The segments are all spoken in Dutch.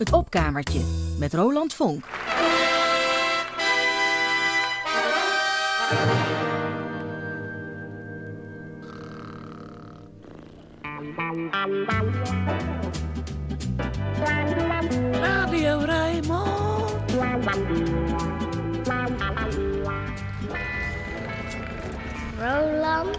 Het opkamertje met Roland Vonk. Radio Rijnmond. Roland.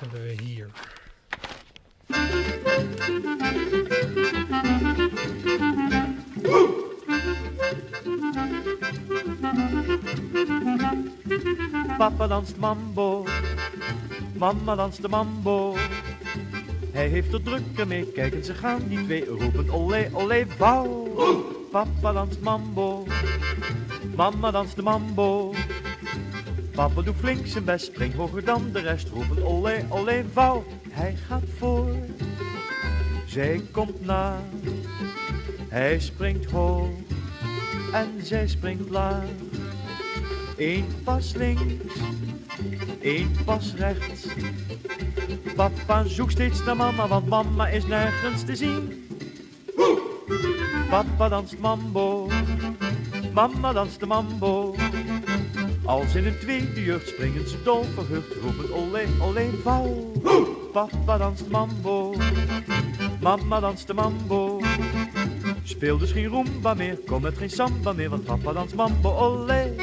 Hebben we hier? Papa danst mambo, mama danst de mambo. Hij heeft er mee, kijk en ze gaan die twee roepen olé olé wauw. Papa danst mambo, mama danst de mambo. Papa doet flink zijn best, springt hoger dan de rest, roepen olé olé wauw. Hij gaat voor, zij komt na. Hij springt hoog en zij springt laag. Eén pas links, één pas rechts. Papa zoekt steeds naar mama, want mama is nergens te zien. Papa danst mambo, mama danst de mambo. Als in een tweede jeugd springen ze dol verheugd, roepen olé, olé, vouw. Papa danst mambo, mama danst de mambo. Speel dus geen rumba meer, kom met geen samba meer, want papa danst mambo, olé.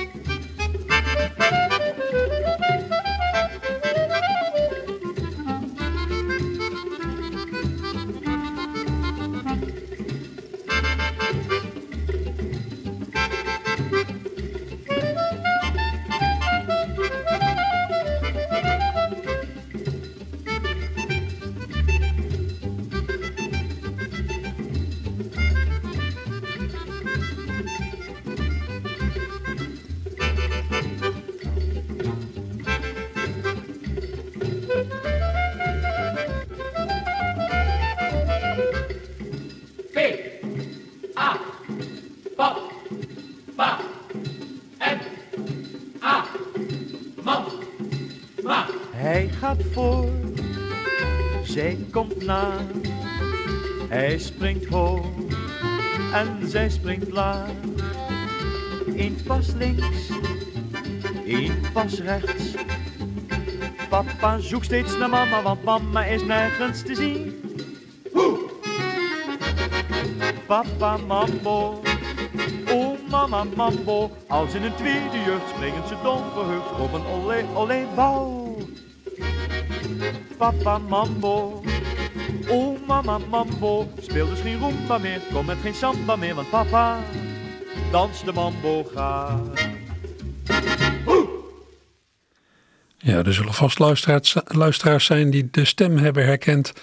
Zij komt na. Hij springt hoog en zij springt laag. Eén pas links, één pas rechts. Papa zoekt steeds naar mama, want mama is nergens te zien. Papa mambo, oh mama mambo. Als in een tweede jeugd springen ze dom verheugd op een olé olé wauw. Papa mambo, oh mama mambo. Speel dus geen rumba meer, kom met geen samba meer, want papa dans de mambo gaat. Ja, er zullen vast luisteraars, luisteraars zijn die de stem hebben herkend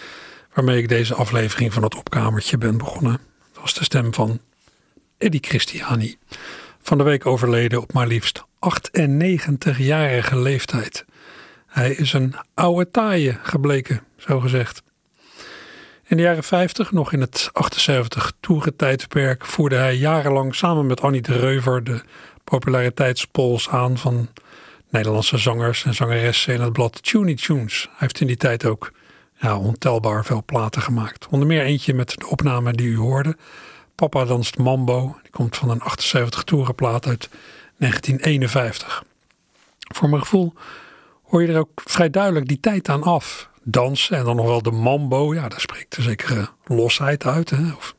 waarmee ik deze aflevering van het opkamertje ben begonnen. Dat was de stem van Eddie Christiani. Van de week overleden op maar liefst 98-jarige leeftijd. Hij is een oude taaie gebleken, zo gezegd. In de jaren 50, nog in het 78 toerentijdperk, voerde hij jarenlang samen met Annie de Reuver de populariteitspols aan van Nederlandse zangers en zangeressen in het blad Tuny Tunes. Hij heeft in die tijd ook ontelbaar veel platen gemaakt. Onder meer eentje met de opname die u hoorde. Papa danst Mambo. Die komt van een 78 toerenplaat uit 1951. Voor mijn gevoel hoor je er ook vrij duidelijk die tijd aan af. Dansen en dan nog wel de mambo. Ja, daar spreekt een zekere losheid uit. Hè? Of,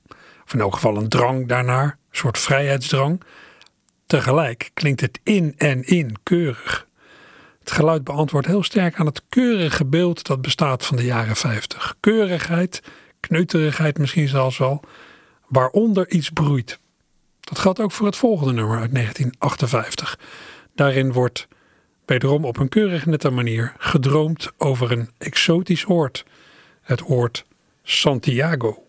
of in elk geval een drang daarnaar. Een soort vrijheidsdrang. Tegelijk klinkt het in en in keurig. Het geluid beantwoordt heel sterk aan het keurige beeld dat bestaat van de jaren 50. Keurigheid, kneuterigheid misschien zelfs wel, waaronder iets broeit. Dat geldt ook voor het volgende nummer uit 1958. Daarin wordt wederom op een keurig nette manier gedroomd over een exotisch oord. Het oord Santiago.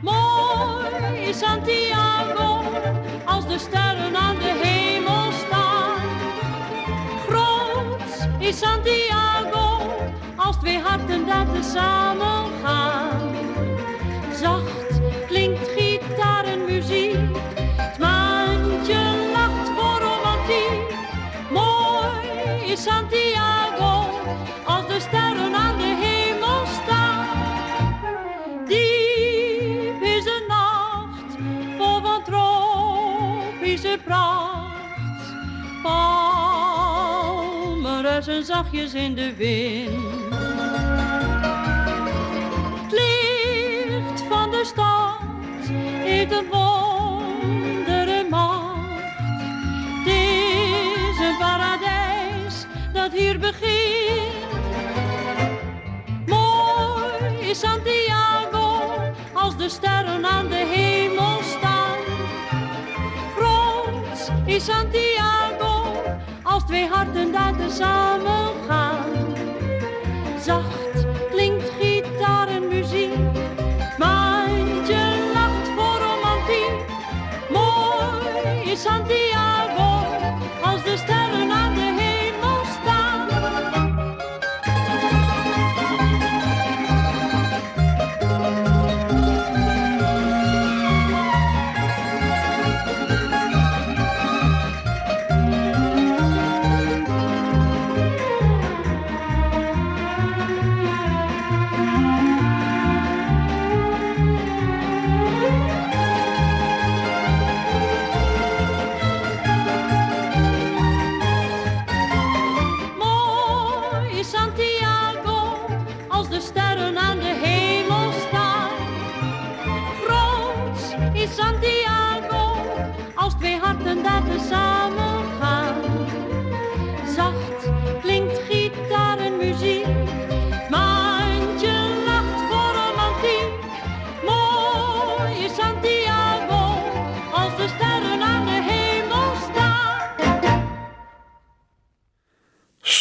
Mooi daar tezamen gaan. Zacht klinkt gitarenmuziek, het maandje lacht voor romantiek. Mooi is Santiago als de sterren aan de hemel staan. Diep is de nacht vol van tropische pracht. Palmen ruisen zachtjes in de wind. Heeft een wondere macht. Het is een paradijs dat hier begint. Mooi is Santiago als de sterren aan de hemel staan. Groot is Santiago als twee harten daar tezamen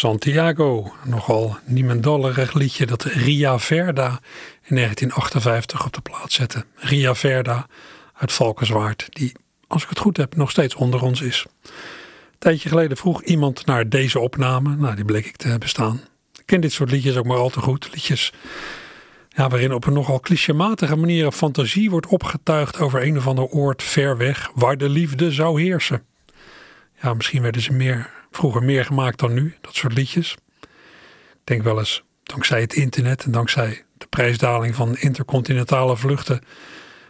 Santiago, nogal niemendallerig liedje dat Ria Verda in 1958 op de plaats zette. Ria Verda uit Valkenswaard, die, als ik het goed heb, nog steeds onder ons is. Een tijdje geleden vroeg iemand naar deze opname, nou die bleek ik te bestaan. Ik ken dit soort liedjes ook maar al te goed. Liedjes ja, waarin op een nogal clichématige manier een fantasie wordt opgetuigd over een of ander oord ver weg waar de liefde zou heersen. Ja, misschien werden ze meer, vroeger meer gemaakt dan nu, dat soort liedjes. Ik denk wel eens, dankzij het internet en dankzij de prijsdaling van intercontinentale vluchten,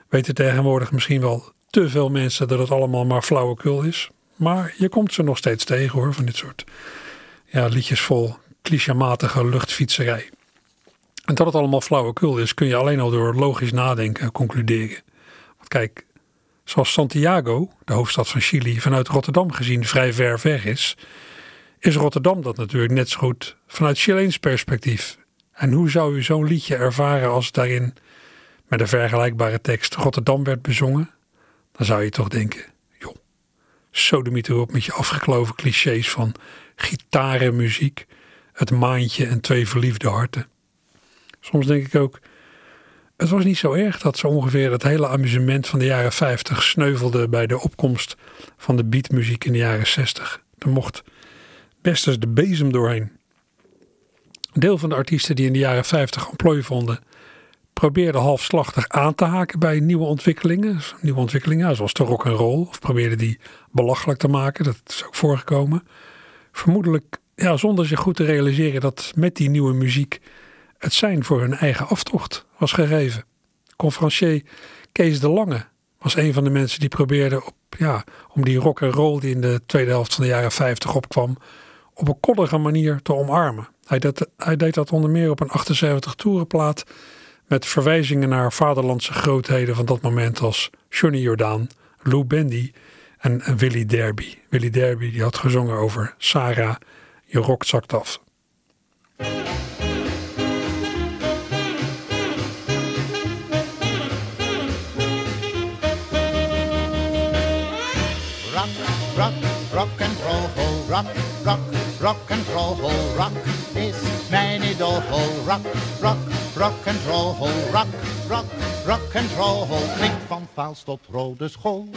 weten tegenwoordig misschien wel te veel mensen dat het allemaal maar flauwekul is. Maar je komt ze nog steeds tegen hoor, van dit soort ja, liedjes vol clichématige luchtfietserij. En dat het allemaal flauwekul is, kun je alleen al door logisch nadenken concluderen. Want kijk, zoals Santiago, de hoofdstad van Chili, vanuit Rotterdam gezien vrij ver weg is, is Rotterdam dat natuurlijk net zo goed vanuit Chileens perspectief. En hoe zou u zo'n liedje ervaren als daarin met een vergelijkbare tekst Rotterdam werd bezongen? Dan zou je toch denken, joh, sodemiet erop met je afgekloven clichés van gitarenmuziek, het maantje en twee verliefde harten. Soms denk ik ook, het was niet zo erg dat zo ongeveer het hele amusement van de jaren 50 sneuvelde bij de opkomst van de beatmuziek in de jaren 60. Er mocht best eens de bezem doorheen. Een deel van de artiesten die in de jaren 50 ontplooi vonden, probeerden halfslachtig aan te haken bij nieuwe ontwikkelingen. Nieuwe ontwikkelingen, zoals de rock and roll, of probeerden die belachelijk te maken. Dat is ook voorgekomen. Vermoedelijk ja, zonder zich goed te realiseren dat met die nieuwe muziek het zijn voor hun eigen aftocht was gegeven. Conferencier Kees de Lange was een van de mensen die probeerde op, ja, om die rock and roll die in de tweede helft van de jaren 50 opkwam, op een koddige manier te omarmen. Hij deed, hij deed dat onder meer op een 78 toerenplaat met verwijzingen naar vaderlandse grootheden van dat moment als Johnny Jordaan, Lou Bendy en, Willy Derby. Willy Derby die had gezongen over Sarah, je rok zakt af. Rock, rock, rock and roll, rock is mijn idool. Rock, rock, rock and roll, rock, rock, rock and roll. Klinkt van Vaals tot Rode School.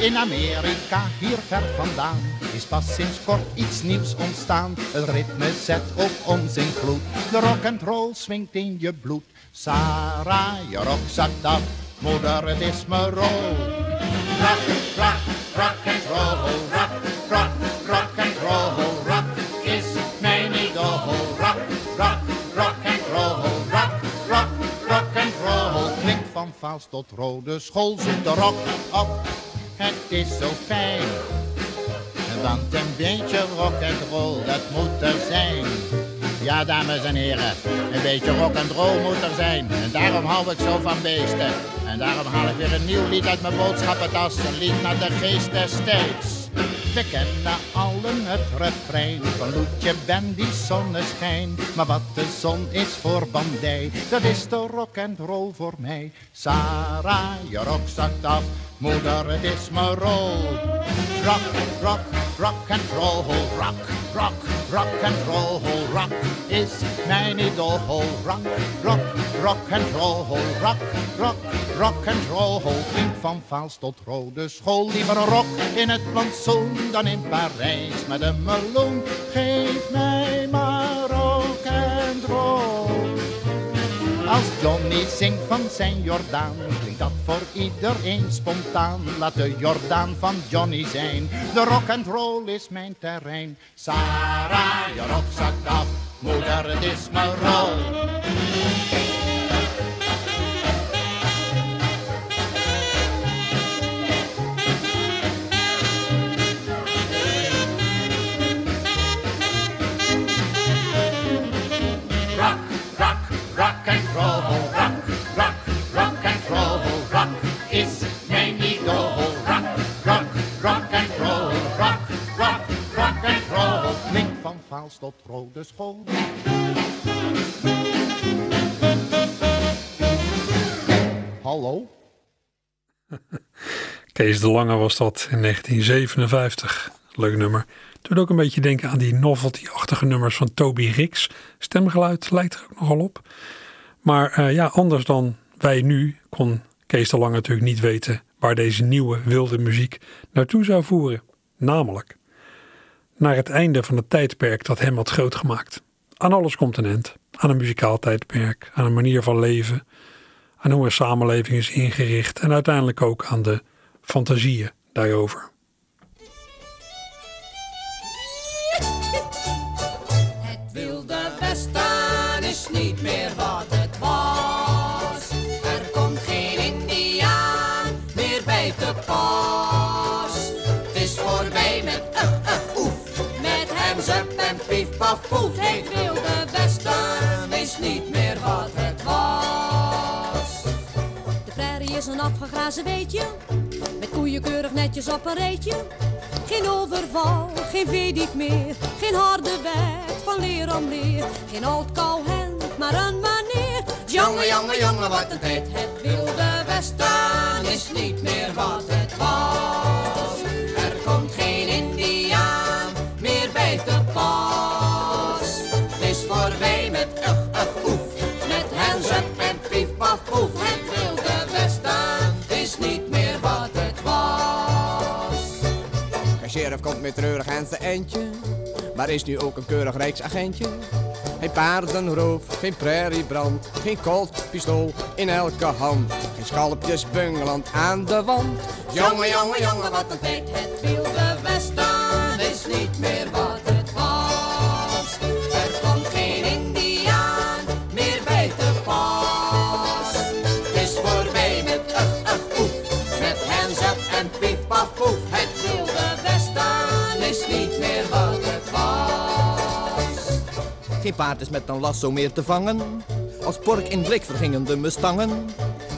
In Amerika, hier ver vandaan, is pas sinds kort iets nieuws ontstaan. Het ritme zet op ons in gloed, de rock and roll swingt in je bloed. Sarah, je rok zakt af, moeder, het is me rol. Rock, rock, rock and roll, rock, rock, rock and roll, rock is mijn idool. Rock, rock, rock and roll, rock, rock, rock and roll. Klinkt van Vaals tot Rode School, zoek de rock op, het is zo fijn. Want een beetje rock and roll, dat moet er zijn. Ja, dames en heren, een beetje rock and roll moet er zijn. En daarom hou ik zo van beesten. En daarom haal ik weer een nieuw lied uit mijn boodschappentas. Een lied naar de geest des tijds. We kennen allen het refrein van Loetje Ben die zonneschijn. Maar wat de zon is voor bandij, dat is de rock and roll voor mij. Sarah, je rok zakt af, moeder, is mijn rol. Rock, rock, rock and roll, rock, rock, rock and roll, rock is mijn idool. Rock, rock, rock and roll, rock, rock, rock and roll. Klinkt van Vaals tot Rode School, liever een rock in het plantsoen dan in Parijs met een meloen. Geef mij maar Johnny zingt van zijn Jordaan, klinkt dat voor iedereen spontaan. Laat de Jordaan van Johnny zijn, de rock and roll is mijn terrein. Sarah, je rok zakt af, moeder, het is mijn rol. Tot Rode School. Hallo? Kees de Lange was dat in 1957. Leuk nummer. Doet ook een beetje denken aan die novelty-achtige nummers van Toby Rix. Stemgeluid lijkt er ook nogal op. Maar eh, ja, anders dan wij nu kon Kees de Lange natuurlijk niet weten waar deze nieuwe wilde muziek naartoe zou voeren. Namelijk naar het einde van het tijdperk dat hem had groot gemaakt. Aan alles komt een eind. Aan een muzikaal tijdperk, aan een manier van leven, aan hoe een samenleving is ingericht en uiteindelijk ook aan de fantasieën daarover. Het wilde westen is niet meer Zup en pief, paf, poef. Het wilde westen is niet meer wat het was. De prairie is een afgegrazen weetje, met koeien keurig netjes op een rijtje. Geen overval, geen veedief meer, geen harde wet van leer om leer. Geen oud kouhend, maar een manier. Jongen, jongen, jongen, wat een tijd. Het wilde westen is niet meer wat het was. Komt met treurig aan zijn eindje, maar is nu ook een keurig rijksagentje. Geen paardenroof, geen prairiebrand, geen pistool in elke hand. Geen schalpjes bungeland aan de wand. Jongen, jongen, jongen, wat een tijd. Het wilde westen is niet meer wat Geen paard is met een lasso meer te vangen. Als pork in blik vergingen de mustangen.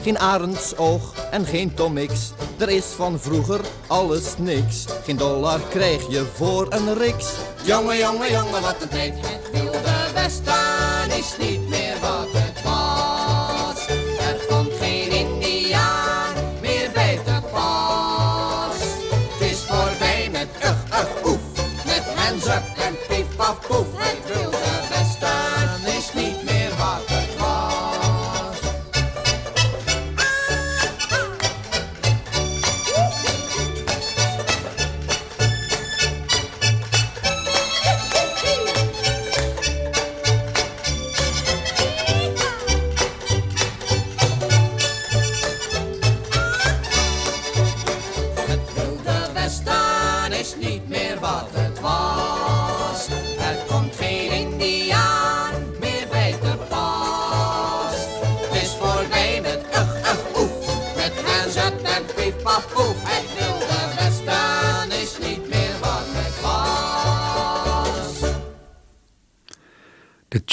Geen arendsoog en geen tomix. Er is van vroeger alles niks. Geen dollar krijg je voor een riks. Jongen, jongen, jongen, wat een tijd. Het wilde westen is niet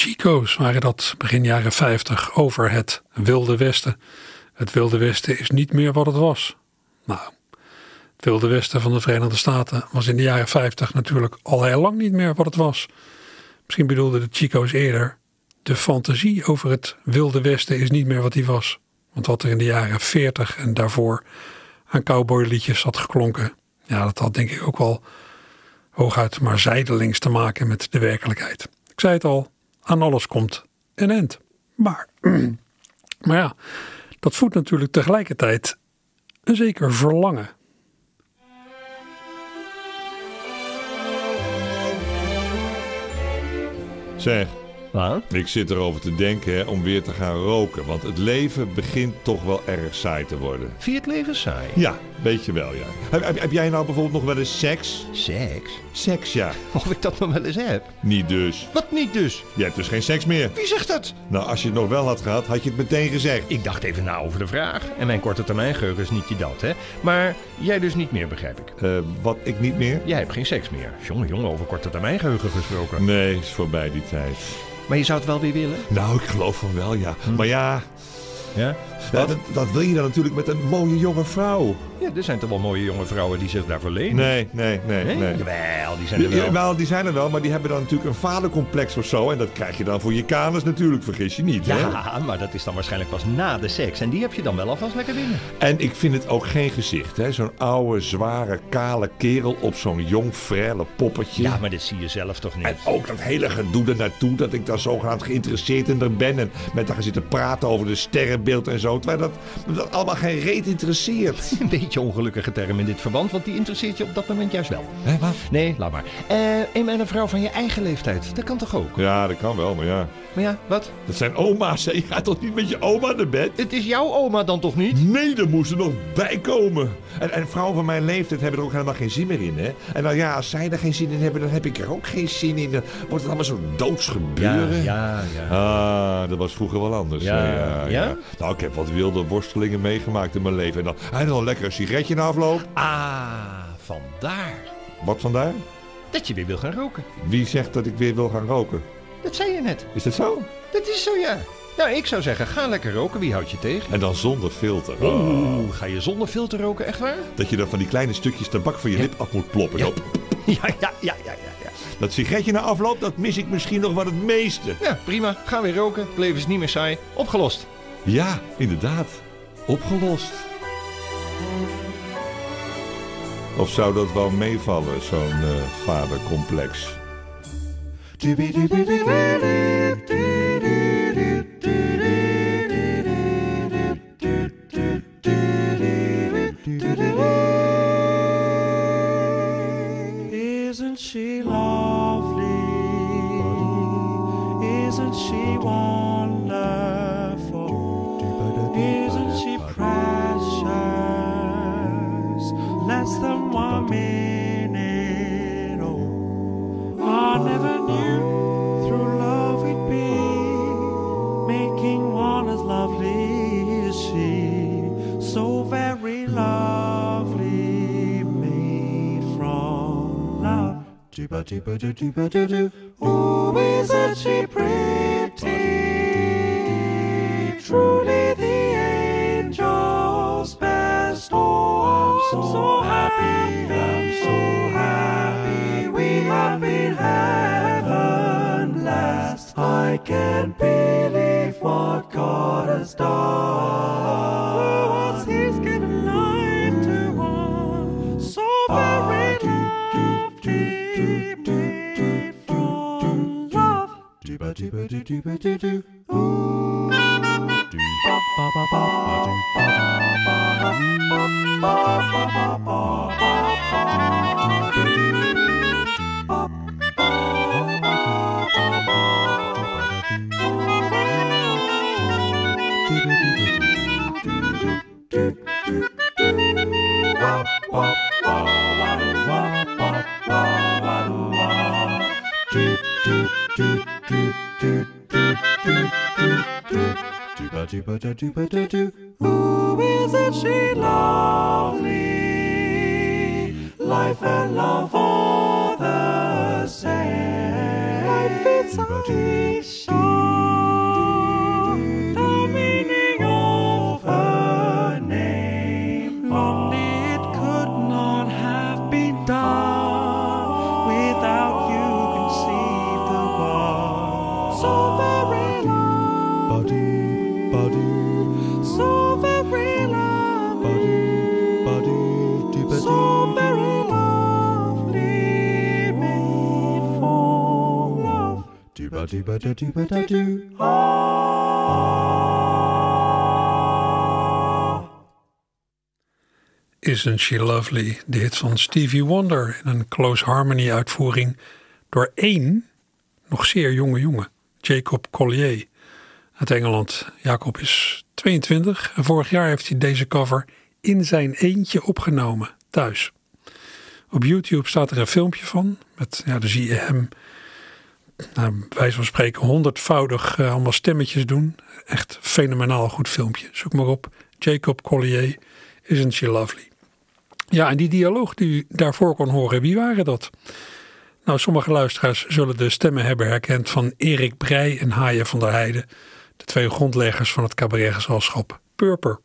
Chico's waren dat begin jaren 50 over het Wilde Westen. Het Wilde Westen is niet meer wat het was. Nou, het Wilde Westen van de Verenigde Staten was in de jaren 50 natuurlijk al heel lang niet meer wat het was. Misschien bedoelden de Chico's eerder. De fantasie over het Wilde Westen is niet meer wat die was. Want wat er in de jaren 40 en daarvoor aan cowboyliedjes had geklonken. Ja, dat had denk ik ook wel hooguit maar zijdelings te maken met de werkelijkheid. Ik zei het al, aan alles komt een eind. Maar, maar ja, dat voedt natuurlijk tegelijkertijd een zeker verlangen. Zeg, Wat? ik zit erover te denken hè, om weer te gaan roken. Want het leven begint toch wel erg saai te worden. Vind je het leven saai? Ja, weet je wel, ja. Heb, heb, heb jij nou bijvoorbeeld nog wel eens seks? Seks? Seks, ja. Of ik dat nog wel eens heb? Niet dus. Wat niet dus? Je hebt dus geen seks meer. Wie zegt dat? Nou, als je het nog wel had gehad, had je het meteen gezegd. Ik dacht even na over de vraag. En mijn korte termijn geheugen is niet je dat, hè? Maar jij dus niet meer, begrijp ik. Eh, wat, ik niet meer? Jij hebt geen seks meer. Jongen, jongen, over korte termijn geheugen gesproken. Nee, is voorbij die tijd. Maar je zou het wel weer willen? Nou, ik geloof van wel, ja. Maar ja, Ja? ja, dat, dat wil je dan natuurlijk met een mooie jonge vrouw. Ja, er zijn toch wel mooie jonge vrouwen die zich daarvoor lenen? Nee, nee, nee, Nee? nee. Jawel, die zijn er wel. wel, die zijn er wel, maar die hebben dan natuurlijk een vadercomplex of zo. En dat krijg je dan voor je kanus natuurlijk, vergis je niet. Hè? Ja, maar dat is dan waarschijnlijk pas na de seks. En die heb je dan wel alvast lekker binnen. En ik vind het ook geen gezicht, hè? Zo'n oude, zware, kale kerel op zo'n jong, frelle poppetje. Ja, maar dit zie je zelf toch niet? En ook dat hele gedoe er naartoe, dat ik daar zogenaamd geïnteresseerd in er ben. En met haar zitten praten over de sterrenbeeld en zo. Terwijl dat, dat allemaal geen reet interesseert. Beetje ongelukkige term in dit verband, want die interesseert je op dat moment juist wel. Hé, wat? Nee, laat maar. Een en een vrouw van je eigen leeftijd, dat kan toch ook? Ja, dat kan wel, maar ja. Maar ja, wat? Dat zijn oma's, hè? Je gaat toch niet met je oma naar bed? Het is jouw oma dan toch niet? Nee, er moest er nog bij komen. En, en vrouwen van mijn leeftijd hebben er ook helemaal geen zin meer in, hè? En nou ja, als zij er geen zin in hebben, dan heb ik er ook geen zin in. Dan wordt het allemaal zo doodsgebeuren. ja, ja. Ah, dat was vroeger wel anders. Ja, ja? Nou, ik heb wat wilde worstelingen meegemaakt in mijn leven. En dan, en dan een lekker sigaretje na afloop. Ah, vandaar. Wat vandaar? Dat je weer wil gaan roken. Wie zegt dat ik weer wil gaan roken? Dat zei je net. Is dat zo? Dat is zo, ja. Nou, ik zou zeggen, ga lekker roken. Wie houdt je tegen? En dan zonder filter. Oeh, ga je zonder filter roken, echt waar? Dat je dan van die kleine stukjes tabak van je lip af moet ploppen. Ja. Ja, ja, ja, ja. Dat sigaretje na afloop, dat mis ik misschien nog wel het meeste. Ja, prima. Ga weer roken. Het leven is niet meer saai. Opgelost. Ja, inderdaad. Opgelost. Of zou dat wel meevallen, zo'n eh, vadercomplex? Ooh, is that do ba cheap. do do do do. Ooh. Do ba ba ba. ba da do ba da do. Isn't She Lovely? De hit van Stevie Wonder in een Close Harmony uitvoering door één nog zeer jonge jongen, Jacob Collier uit Engeland. Jacob is 22 en vorig jaar heeft hij deze cover in zijn eentje opgenomen thuis. Op YouTube staat er een filmpje van. Met, ja, dan zie je hem, nou, wijze van spreken, honderdvoudig eh, allemaal stemmetjes doen. Echt fenomenaal goed filmpje. Zoek maar op. Jacob Collier, Isn't She Lovely? Ja, en die dialoog die u daarvoor kon horen, wie waren dat? Nou, sommige luisteraars zullen de stemmen hebben herkend van Erik Breij en Haaien van der Heijden. De twee grondleggers van het cabaretgezelschap Purper.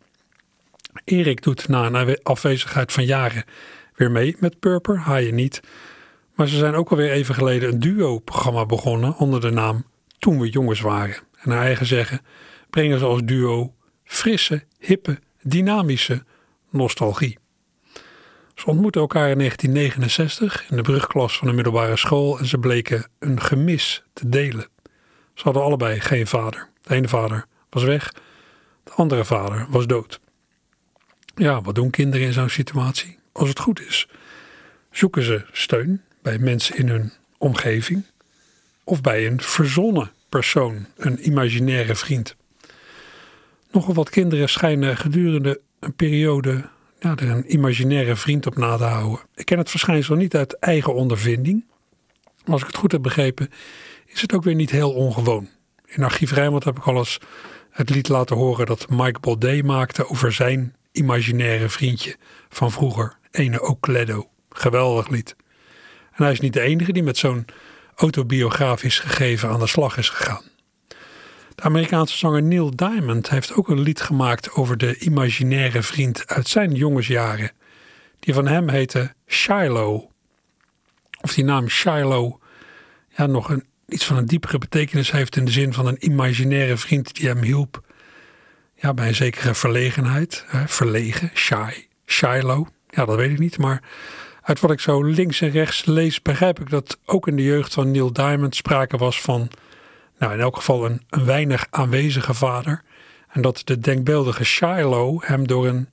Erik doet na een afwezigheid van jaren weer mee met Purper, Haaien niet. Maar ze zijn ook alweer even geleden een duo-programma begonnen onder de naam Toen we jongens waren. En naar eigen zeggen brengen ze als duo frisse, hippe, dynamische nostalgie. Ze ontmoetten elkaar in 1969 in de brugklas van de middelbare school en ze bleken een gemis te delen. Ze hadden allebei geen vader. De ene vader was weg, de andere vader was dood. Ja, wat doen kinderen in zo'n situatie? Als het goed is, zoeken ze steun bij mensen in hun omgeving of bij een verzonnen persoon, een imaginaire vriend. Nogal wat kinderen schijnen gedurende een periode er een imaginaire vriend op na te houden. Ik ken het verschijnsel niet uit eigen ondervinding. Maar als ik het goed heb begrepen, is het ook weer niet heel ongewoon. In Archief Rijnmond heb ik al eens het lied laten horen dat Mike Baudet maakte over zijn imaginaire vriendje van vroeger, ene Ocledo. Geweldig lied. Hij is niet de enige die met zo'n autobiografisch gegeven aan de slag is gegaan. De Amerikaanse zanger Neil Diamond heeft ook een lied gemaakt over de imaginaire vriend uit zijn jongensjaren. Die van hem heette Shiloh. Of die naam Shiloh ja, nog een, iets van een diepere betekenis heeft in de zin van een imaginaire vriend die hem hielp ja, bij een zekere verlegenheid. Hè, verlegen, shy, Shiloh. Ja, dat weet ik niet, maar uit wat ik zo links en rechts lees begrijp ik dat ook in de jeugd van Neil Diamond sprake was van nou, in elk geval een, weinig aanwezige vader. En dat de denkbeeldige Shiloh hem door een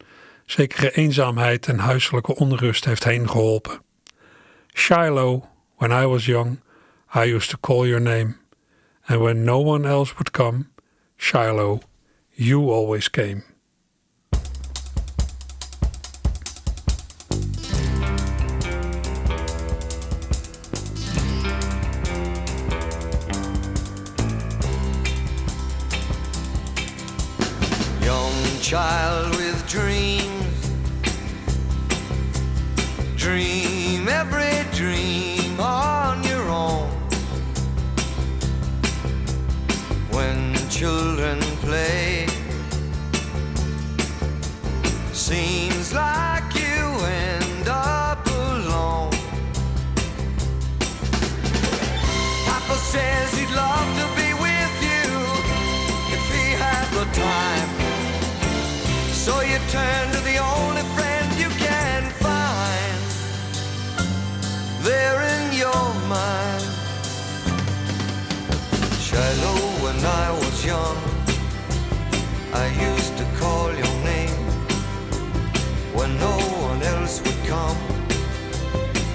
zekere eenzaamheid en huiselijke onrust heeft heen geholpen. Shiloh, when I was young, I used to call your name. And when no one else would come, Shiloh, you always came. Child with dreams. Dream So you turn to the only friend you can find there in your mind. Shiloh, when I was young, I used to call your name when no one else would come.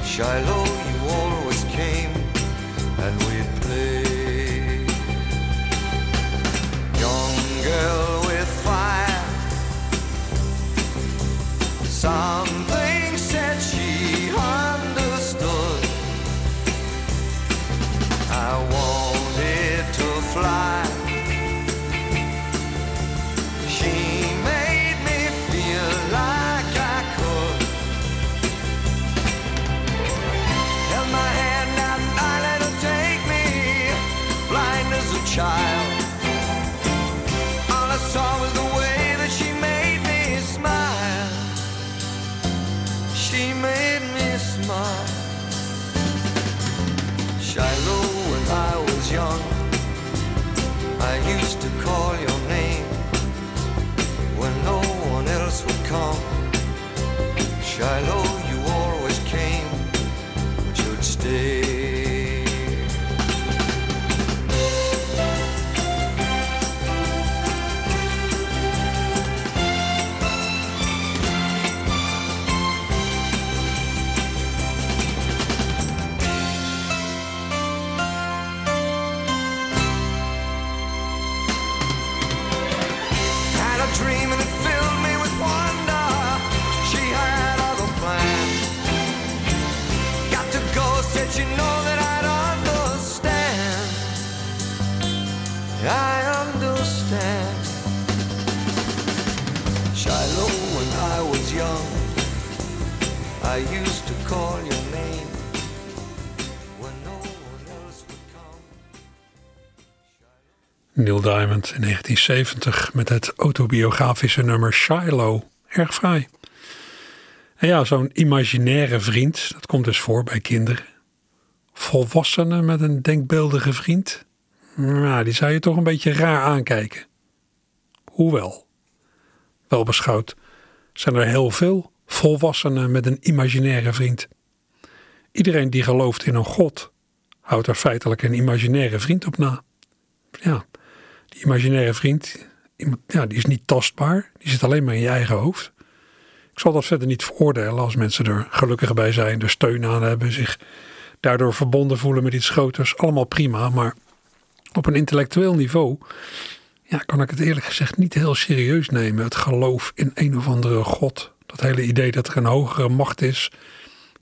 Shiloh, you always came and we'd play. Young girl Diamond in 1970 met het autobiografische nummer Shiloh. Erg fraai. En ja, zo'n imaginaire vriend, dat komt dus voor bij kinderen. Volwassenen met een denkbeeldige vriend, nou, die zou je toch een beetje raar aankijken. Hoewel, wel beschouwd, zijn er heel veel volwassenen met een imaginaire vriend. Iedereen die gelooft in een god, houdt er feitelijk een imaginaire vriend op na. Ja, die imaginaire vriend, ja, die is niet tastbaar. Die zit alleen maar in je eigen hoofd. Ik zal dat verder niet veroordelen als mensen er gelukkig bij zijn, er steun aan hebben, zich daardoor verbonden voelen met iets groters. Allemaal prima, maar op een intellectueel niveau ja, kan ik het eerlijk gezegd niet heel serieus nemen. Het geloof in een of andere god. Dat hele idee dat er een hogere macht is.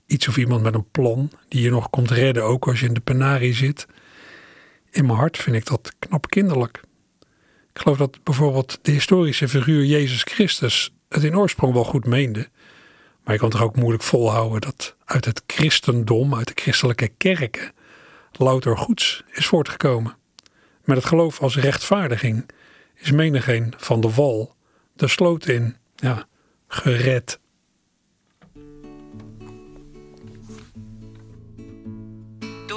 Iets of iemand met een plan die je nog komt redden, ook als je in de penarie zit. In mijn hart vind ik dat knap kinderlijk. Ik geloof dat bijvoorbeeld de historische figuur Jezus Christus het in oorsprong wel goed meende. Maar je kan toch ook moeilijk volhouden dat uit het christendom, uit de christelijke kerken, louter goeds is voortgekomen. Met het geloof als rechtvaardiging is menigeen van de wal de sloot in, ja, gered.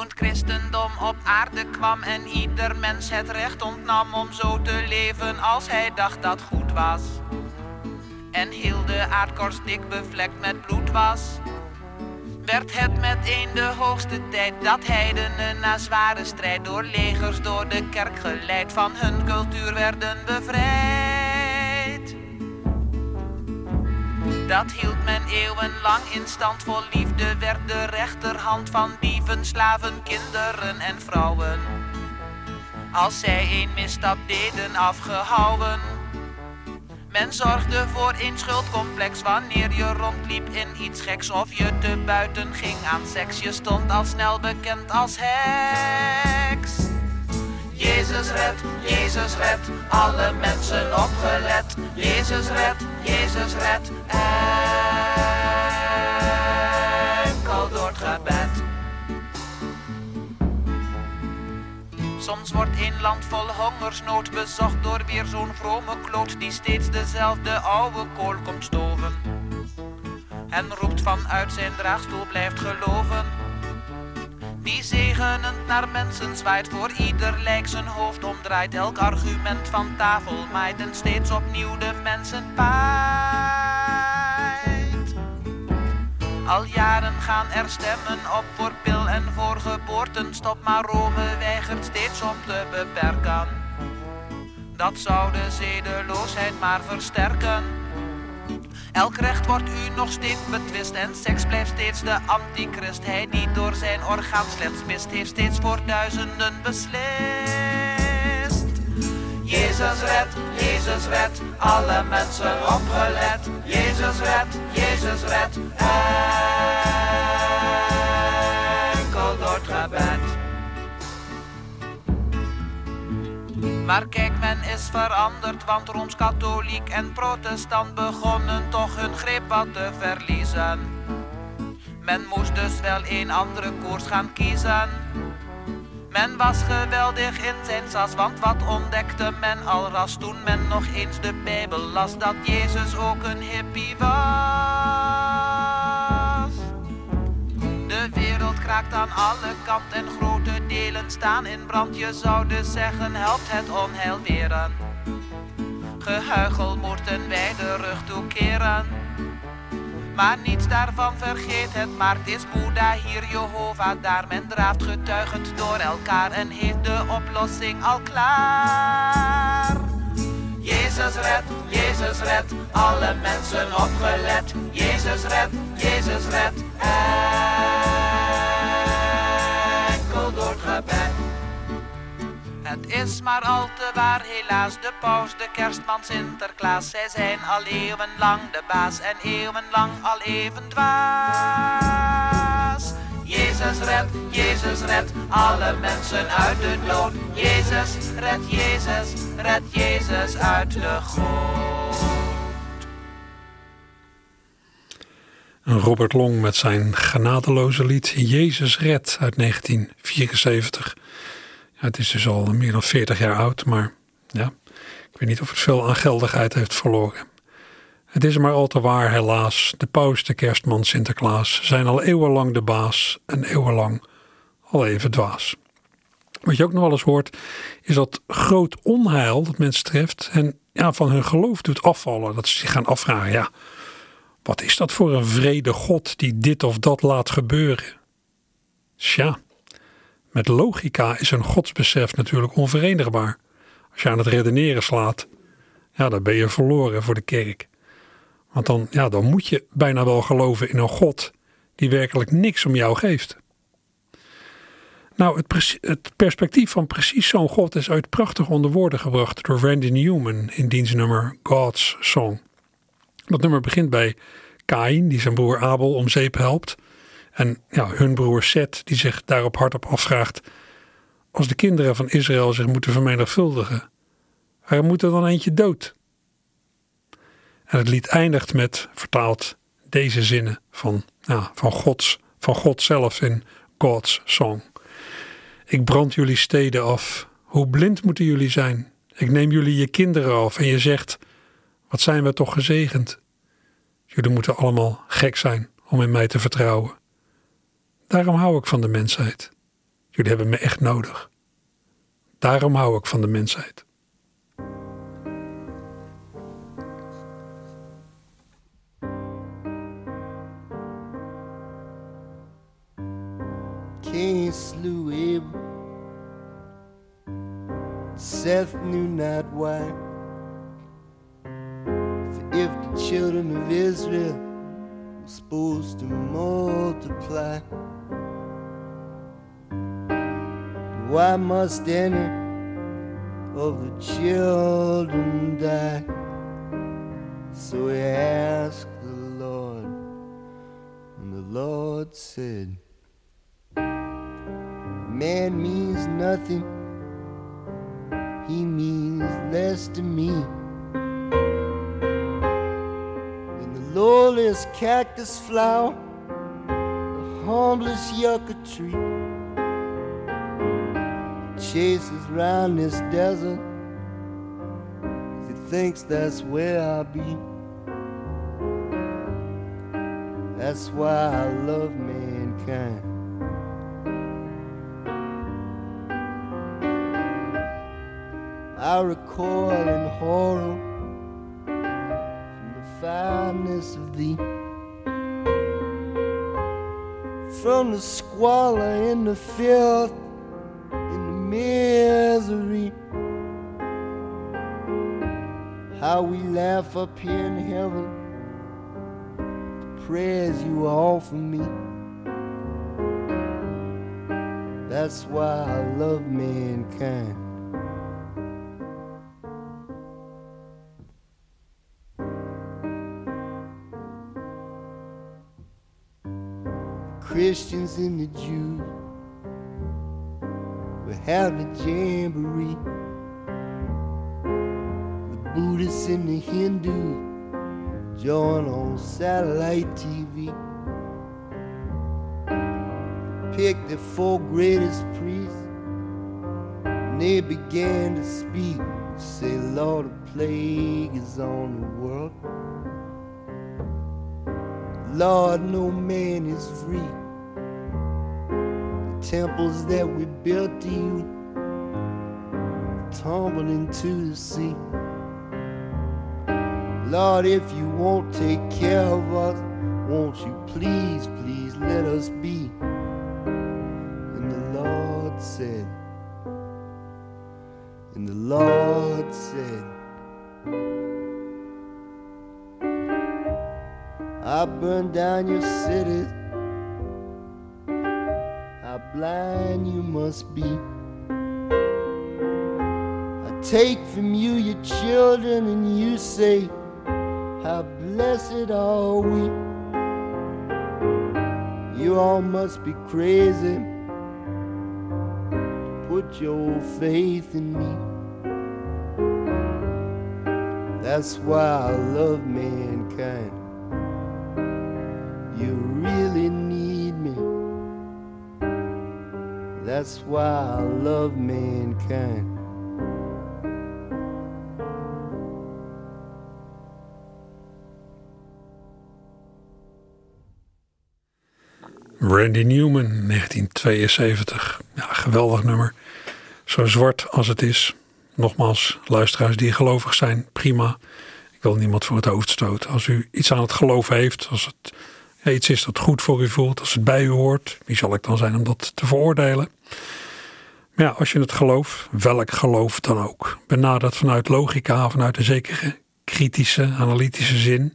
Toen het christendom op aarde kwam en ieder mens het recht ontnam om zo te leven als hij dacht dat goed was. En heel de aardkorst dik bevlekt met bloed was. Werd het meteen de hoogste tijd dat heidenen na zware strijd door legers door de kerk geleid van hun cultuur werden bevrijd. Dat hield men eeuwenlang in stand vol liefde, werd de rechterhand van dieven, slaven, kinderen en vrouwen. Als zij een misstap deden afgehouden. Men zorgde voor een schuldcomplex wanneer je rondliep in iets geks of je te buiten ging aan seks. Je stond al snel bekend als heks. Jezus red, Jezus red, alle mensen opgelet. Jezus red, Jezus red, enkel door het gebed. Soms wordt een land vol hongersnood bezocht door weer zo'n vrome kloot die steeds dezelfde oude kool komt stoven. En roept vanuit zijn draagstoel blijft geloven. Die zegenend naar mensen zwaait, voor ieder lijk zijn hoofd omdraait. Elk argument van tafel maait en steeds opnieuw de mensen paait. Al jaren gaan er stemmen op voor pil en voor geboortenstop, maar Rome weigert steeds om te beperken. Dat zou de zedeloosheid maar versterken. Elk recht wordt u nog steeds betwist en seks blijft steeds de antichrist. Hij die door zijn orgaan slechts mist, heeft steeds voor duizenden beslist. Jezus red, Jezus red, alle mensen opgelet. Jezus red, Jezus red, enkel door het gebed. Maar kijk, men is veranderd, want Rooms-Katholiek en Protestant begonnen toch hun greep wat te verliezen. Men moest dus wel een andere koers gaan kiezen. Men was geweldig in zijn sas, want wat ontdekte men al ras toen men nog eens de Bijbel las, dat Jezus ook een hippie was. De wereld kraakt aan alle kanten en grote delen staan in brand. Je zou dus zeggen, helpt het onheil weren. Gehuichel moeten wij de rug toekeren. Maar niets daarvan vergeet het, maar het is Boeddha hier, Jehovah daar. Men draaft getuigend door elkaar en heeft de oplossing al klaar. Jezus red, Jezus red, alle mensen opgelet. Jezus red, Jezus red, Is maar al te waar, helaas, de paus, de kerstman, Sinterklaas. Zij zijn al eeuwenlang de baas en eeuwenlang al even dwaas. Jezus red, Jezus red, alle mensen uit de dood. Jezus red, Jezus, red Jezus uit de goot. Robert Long met zijn genadeloze lied Jezus Red uit 1974. Het is dus al meer dan 40 jaar oud, maar ja, ik weet niet of het veel aan geldigheid heeft verloren. Het is maar al te waar, helaas. De paus, de kerstman, Sinterklaas zijn al eeuwenlang de baas en eeuwenlang al even dwaas. Wat je ook nog wel eens hoort, is dat groot onheil dat mensen treft en ja, van hun geloof doet afvallen. Dat ze zich gaan afvragen, ja, wat is dat voor een vrede God die dit of dat laat gebeuren? Tja, met logica is een godsbesef natuurlijk onverenigbaar. Als je aan het redeneren slaat, ja, dan ben je verloren voor de kerk. Want dan, ja, dan moet je bijna wel geloven in een God die werkelijk niks om jou geeft. Nou, het, het perspectief van precies zo'n God is uit prachtig onder woorden gebracht door Randy Newman in diens nummer God's Song. Dat nummer begint bij Kain, die zijn broer Abel om zeep helpt. En hun broer Seth, die zich daarop hardop afvraagt: als de kinderen van Israël zich moeten vermenigvuldigen, waarom moet er dan eentje dood? En het lied eindigt met, vertaald, deze zinnen van, van, Gods, van God zelf in God's Song. Ik brand jullie steden af. Hoe blind moeten jullie zijn? Ik neem jullie je kinderen af en je zegt: Wat zijn we toch gezegend? Jullie moeten allemaal gek zijn om in mij te vertrouwen. Daarom hou ik van de mensheid. Jullie hebben me echt nodig. Daarom hou ik van de mensheid. Cain slew Abel. Seth knew not why. For if the children of Israel supposed to multiply, why must any of the children die? So he asked the Lord, and the Lord said, Man means nothing, he means less to me lowliest cactus flower, the humblest yucca tree. Chases round this desert, he thinks that's where I'll be. That's why I love mankind. I recoil in horror of thee, from the squalor and the filth and the misery. How we laugh up here in heaven The prayers you offer me. That's why I love mankind. Christians and the Jews will have the jamboree. The Buddhists and the Hindus join on satellite TV. Pick the four greatest priests, and they began to speak. Say, Lord, a plague is on the world. Lord, no man is free. Temples that we built to you tumbled into the sea. Lord, if you won't take care of us, won't you please, please let us be? And the Lord said, and the Lord said, I burn down your cities. Blind you must be. I take from you your children, and you say, How blessed are we. You all must be crazy. Put your faith in me. That's why I love mankind. That's why I love mankind. Randy Newman, 1972. Ja, geweldig nummer. Zo zwart als het is. Nogmaals, luisteraars die gelovig zijn, prima. Ik wil niemand voor het hoofd stoten. Als u iets aan het geloof heeft, als het iets is dat goed voor u voelt, als het bij u hoort, wie zal ik dan zijn om dat te veroordelen? Maar ja, als je het geloof, welk geloof dan ook, benadert vanuit logica, vanuit een zekere kritische, analytische zin,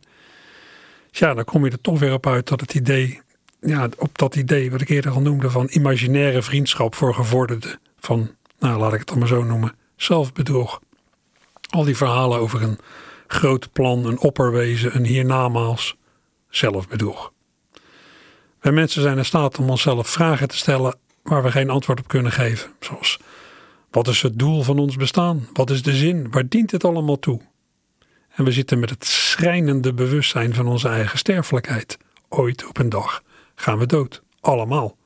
ja, dan kom je er toch weer op uit dat het idee, ja, op dat idee wat ik eerder al noemde van imaginaire vriendschap voor gevorderden, van, nou laat ik het dan maar zo noemen, zelfbedrog. Al die verhalen over een groot plan, een opperwezen, een hiernamaals, zelfbedrog. Wij mensen zijn in staat om onszelf vragen te stellen waar we geen antwoord op kunnen geven. Zoals, wat is het doel van ons bestaan? Wat is de zin? Waar dient het allemaal toe? En we zitten met het schrijnende bewustzijn van onze eigen sterfelijkheid. Ooit op een dag gaan we dood. Allemaal.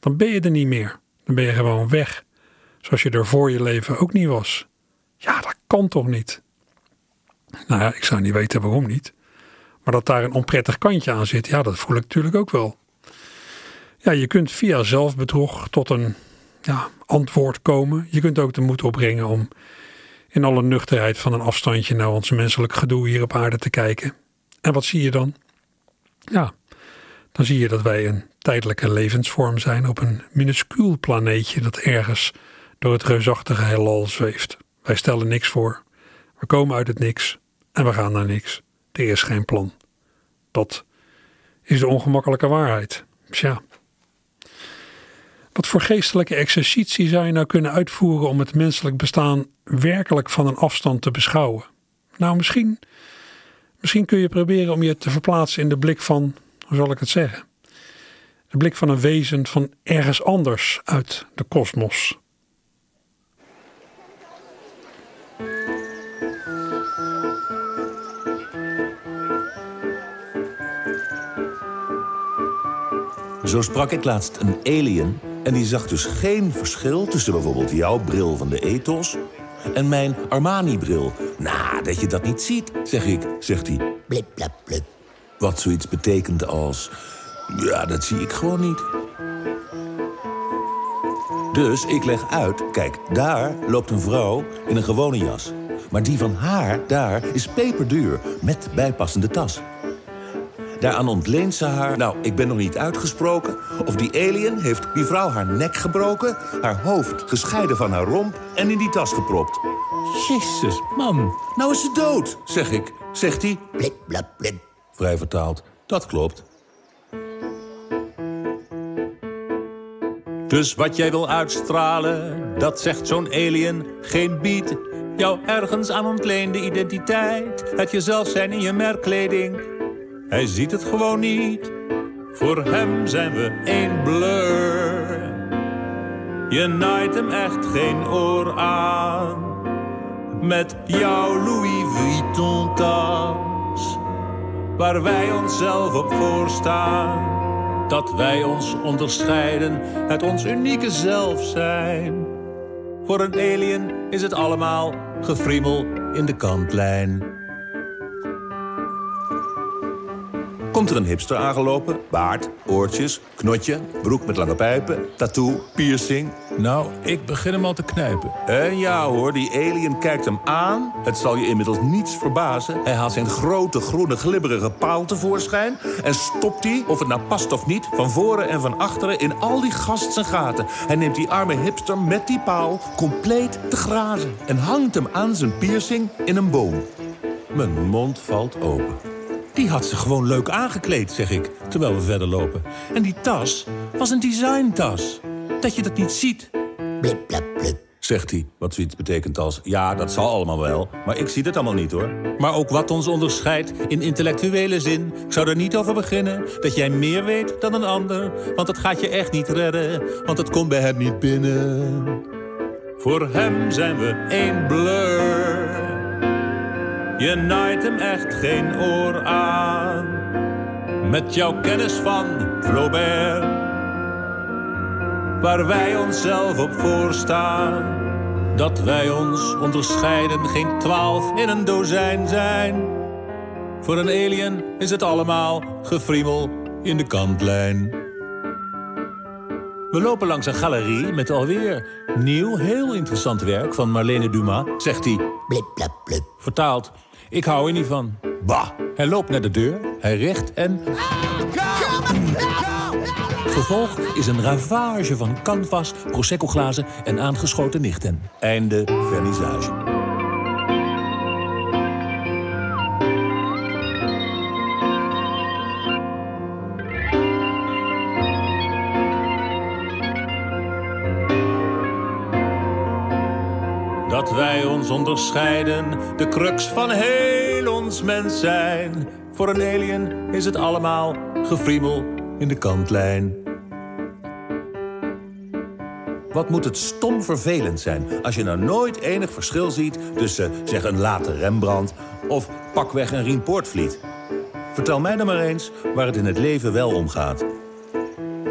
Dan ben je er niet meer. Dan ben je gewoon weg. Zoals je er voor je leven ook niet was. Ja, dat kan toch niet? Nou ja, ik zou niet weten waarom niet. Maar dat daar een onprettig kantje aan zit, ja, dat voel ik natuurlijk ook wel. Ja, je kunt via zelfbedrog tot een ja, antwoord komen. Je kunt ook de moed opbrengen om in alle nuchterheid van een afstandje naar ons menselijk gedoe hier op aarde te kijken. En wat zie je dan? Ja, dan zie je dat wij een tijdelijke levensvorm zijn op een minuscuul planeetje dat ergens door het reusachtige heelal zweeft. Wij stellen niks voor. We komen uit het niks en we gaan naar niks. Er is geen plan. Dat is de ongemakkelijke waarheid. Tja. Wat voor geestelijke exercitie zou je nou kunnen uitvoeren om het menselijk bestaan werkelijk van een afstand te beschouwen? Nou, misschien, misschien kun je proberen om je te verplaatsen in de blik van, hoe zal ik het zeggen? De blik van een wezen van ergens anders uit de kosmos. Zo sprak ik laatst een alien en die zag dus geen verschil tussen bijvoorbeeld jouw bril van de ethos en mijn Armani-bril. Nou, dat je dat niet ziet, zeg ik, zegt hij. Blip, blap, blip. Wat zoiets betekent als... Ja, dat zie ik gewoon niet. Dus ik leg uit, kijk, daar loopt een vrouw in een gewone jas. Maar die van haar, daar, is peperduur, met bijpassende tas. Daaraan ontleent ze haar... Nou, ik ben nog niet uitgesproken. Of die alien heeft die vrouw haar nek gebroken... haar hoofd gescheiden van haar romp en in die tas gepropt. Jezus, man. Nou is ze dood, zeg ik. Zegt hij... Blik, blap, blik. Vrij vertaald. Dat klopt. Dus wat jij wil uitstralen, dat zegt zo'n alien geen beat. Jouw ergens aan ontleende identiteit, het jezelf zijn in je merkkleding. Hij ziet het gewoon niet. Voor hem zijn we één blur. Je naait hem echt geen oor aan. Met jouw Louis Vuitton tas. Waar wij onszelf op voorstaan. Dat wij ons onderscheiden, het ons unieke zelf zijn. Voor een alien is het allemaal gefriemel in de kantlijn. Komt er een hipster aangelopen? Baard, oortjes, knotje, broek met lange pijpen, tattoo, piercing. Nou, ik begin hem al te knijpen. En ja hoor, die alien kijkt hem aan. Het zal je inmiddels niets verbazen. Hij haalt zijn grote groene glibberige paal tevoorschijn... en stopt die, of het nou past of niet, van voren en van achteren... in al die gast zijn gaten. Hij neemt die arme hipster met die paal compleet te grazen... en hangt hem aan zijn piercing in een boom. Mijn mond valt open. Die had ze gewoon leuk aangekleed, zeg ik, terwijl we verder lopen. En die tas was een designtas. Dat je dat niet ziet. Blip, blap, blip, zegt hij. Wat zoiets betekent als... ja, dat zal allemaal wel, maar ik zie het allemaal niet, hoor. Maar ook wat ons onderscheidt in intellectuele zin. Ik zou er niet over beginnen dat jij meer weet dan een ander. Want dat gaat je echt niet redden, want het komt bij hem niet binnen. Voor hem zijn we één blur. Je naait hem echt geen oor aan. Met jouw kennis van Flaubert. Waar wij onszelf op voorstaan. Dat wij ons onderscheiden, geen twaalf in een dozijn zijn. Voor een alien is het allemaal gefriemel in de kantlijn. We lopen langs een galerie met alweer nieuw, heel interessant werk van Marlene Dumas, zegt hij. Blip, blap, blip. Vertaald, ik hou er niet van. Bah, hij loopt naar de deur, hij recht en... Vervolg is een ravage van canvas, prosecco-glazen en aangeschoten nichten. Einde vernissage. Dat wij ons onderscheiden, de crux van heel ons mens zijn. Voor een alien is het allemaal gefriemel in de kantlijn. Wat moet het stom vervelend zijn als je nou nooit enig verschil ziet tussen, zeg, een late Rembrandt of pakweg een Rien Poortvliet. Vertel mij dan maar eens waar het in het leven wel om gaat.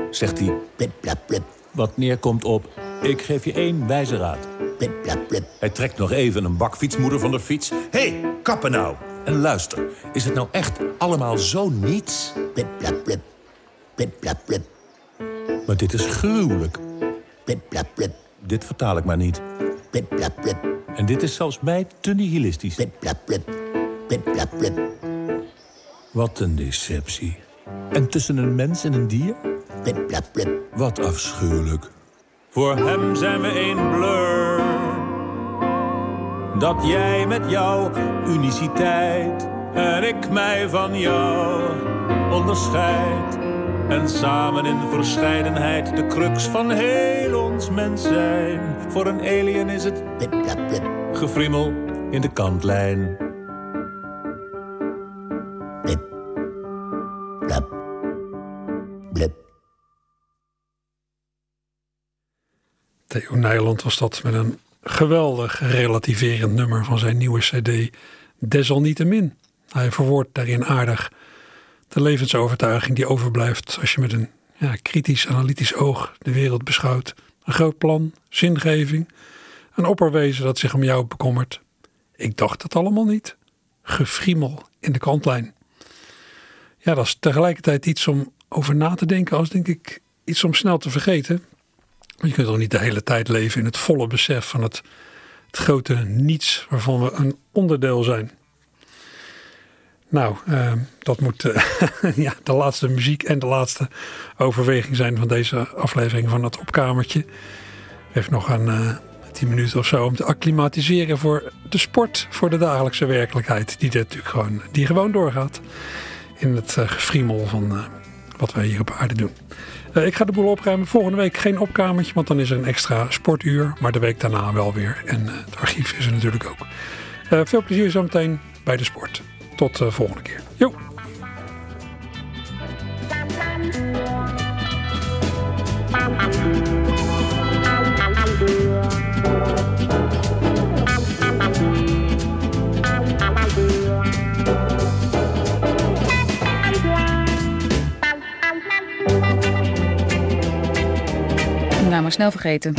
Zegt hij, blip, blap, blip. Wat neerkomt op, ik geef je één wijze raad. Blip, blap, blip. Hij trekt nog even een bakfietsmoeder van de fiets. Hé, hey, kappen nou! En luister, is het nou echt allemaal zo niets? Blip, blap, blip. Blip, blap, blip. Maar dit is gruwelijk. Blip, blap, blip. Dit vertaal ik maar niet. Blip, blap, blip. En dit is zelfs mij te nihilistisch. Blip, blap, blip. Blip, blap, blip. Wat een deceptie. En tussen een mens en een dier? Blip, blap, blip. Wat afschuwelijk. Voor hem zijn we één blur. Dat jij met jouw uniciteit en ik mij van jou onderscheid. En samen in verscheidenheid de crux van heel ons mens zijn. Voor een alien is het gefriemel in de kantlijn. Theo Nijland was dat met een geweldig relativerend nummer van zijn nieuwe cd Desalniettemin. Hij verwoordt daarin aardig de levensovertuiging die overblijft als je met een ja, kritisch analytisch oog de wereld beschouwt. Een groot plan, zingeving, een opperwezen dat zich om jou bekommert. Ik dacht het allemaal niet. Gefriemel in de kantlijn. Ja, dat is tegelijkertijd iets om over na te denken als denk ik iets om snel te vergeten. Je kunt toch niet de hele tijd leven in het volle besef van het, het grote niets waarvan we een onderdeel zijn. Nou, uh, dat moet uh, ja, de laatste muziek en de laatste overweging zijn van deze aflevering van het opkamertje. Heeft nog een uh, tien minuten of zo om te acclimatiseren voor de sport, voor de dagelijkse werkelijkheid, die, natuurlijk gewoon, die gewoon doorgaat in het gefriemel van wat wij hier op aarde doen. Uh, ik ga de boel opruimen. Volgende week geen opkamertje, want dan is er een extra sportuur. Maar de week daarna wel weer. En het archief is er natuurlijk ook. veel plezier zometeen bij de sport. Tot de volgende keer. Jo! Nou, maar snel vergeten.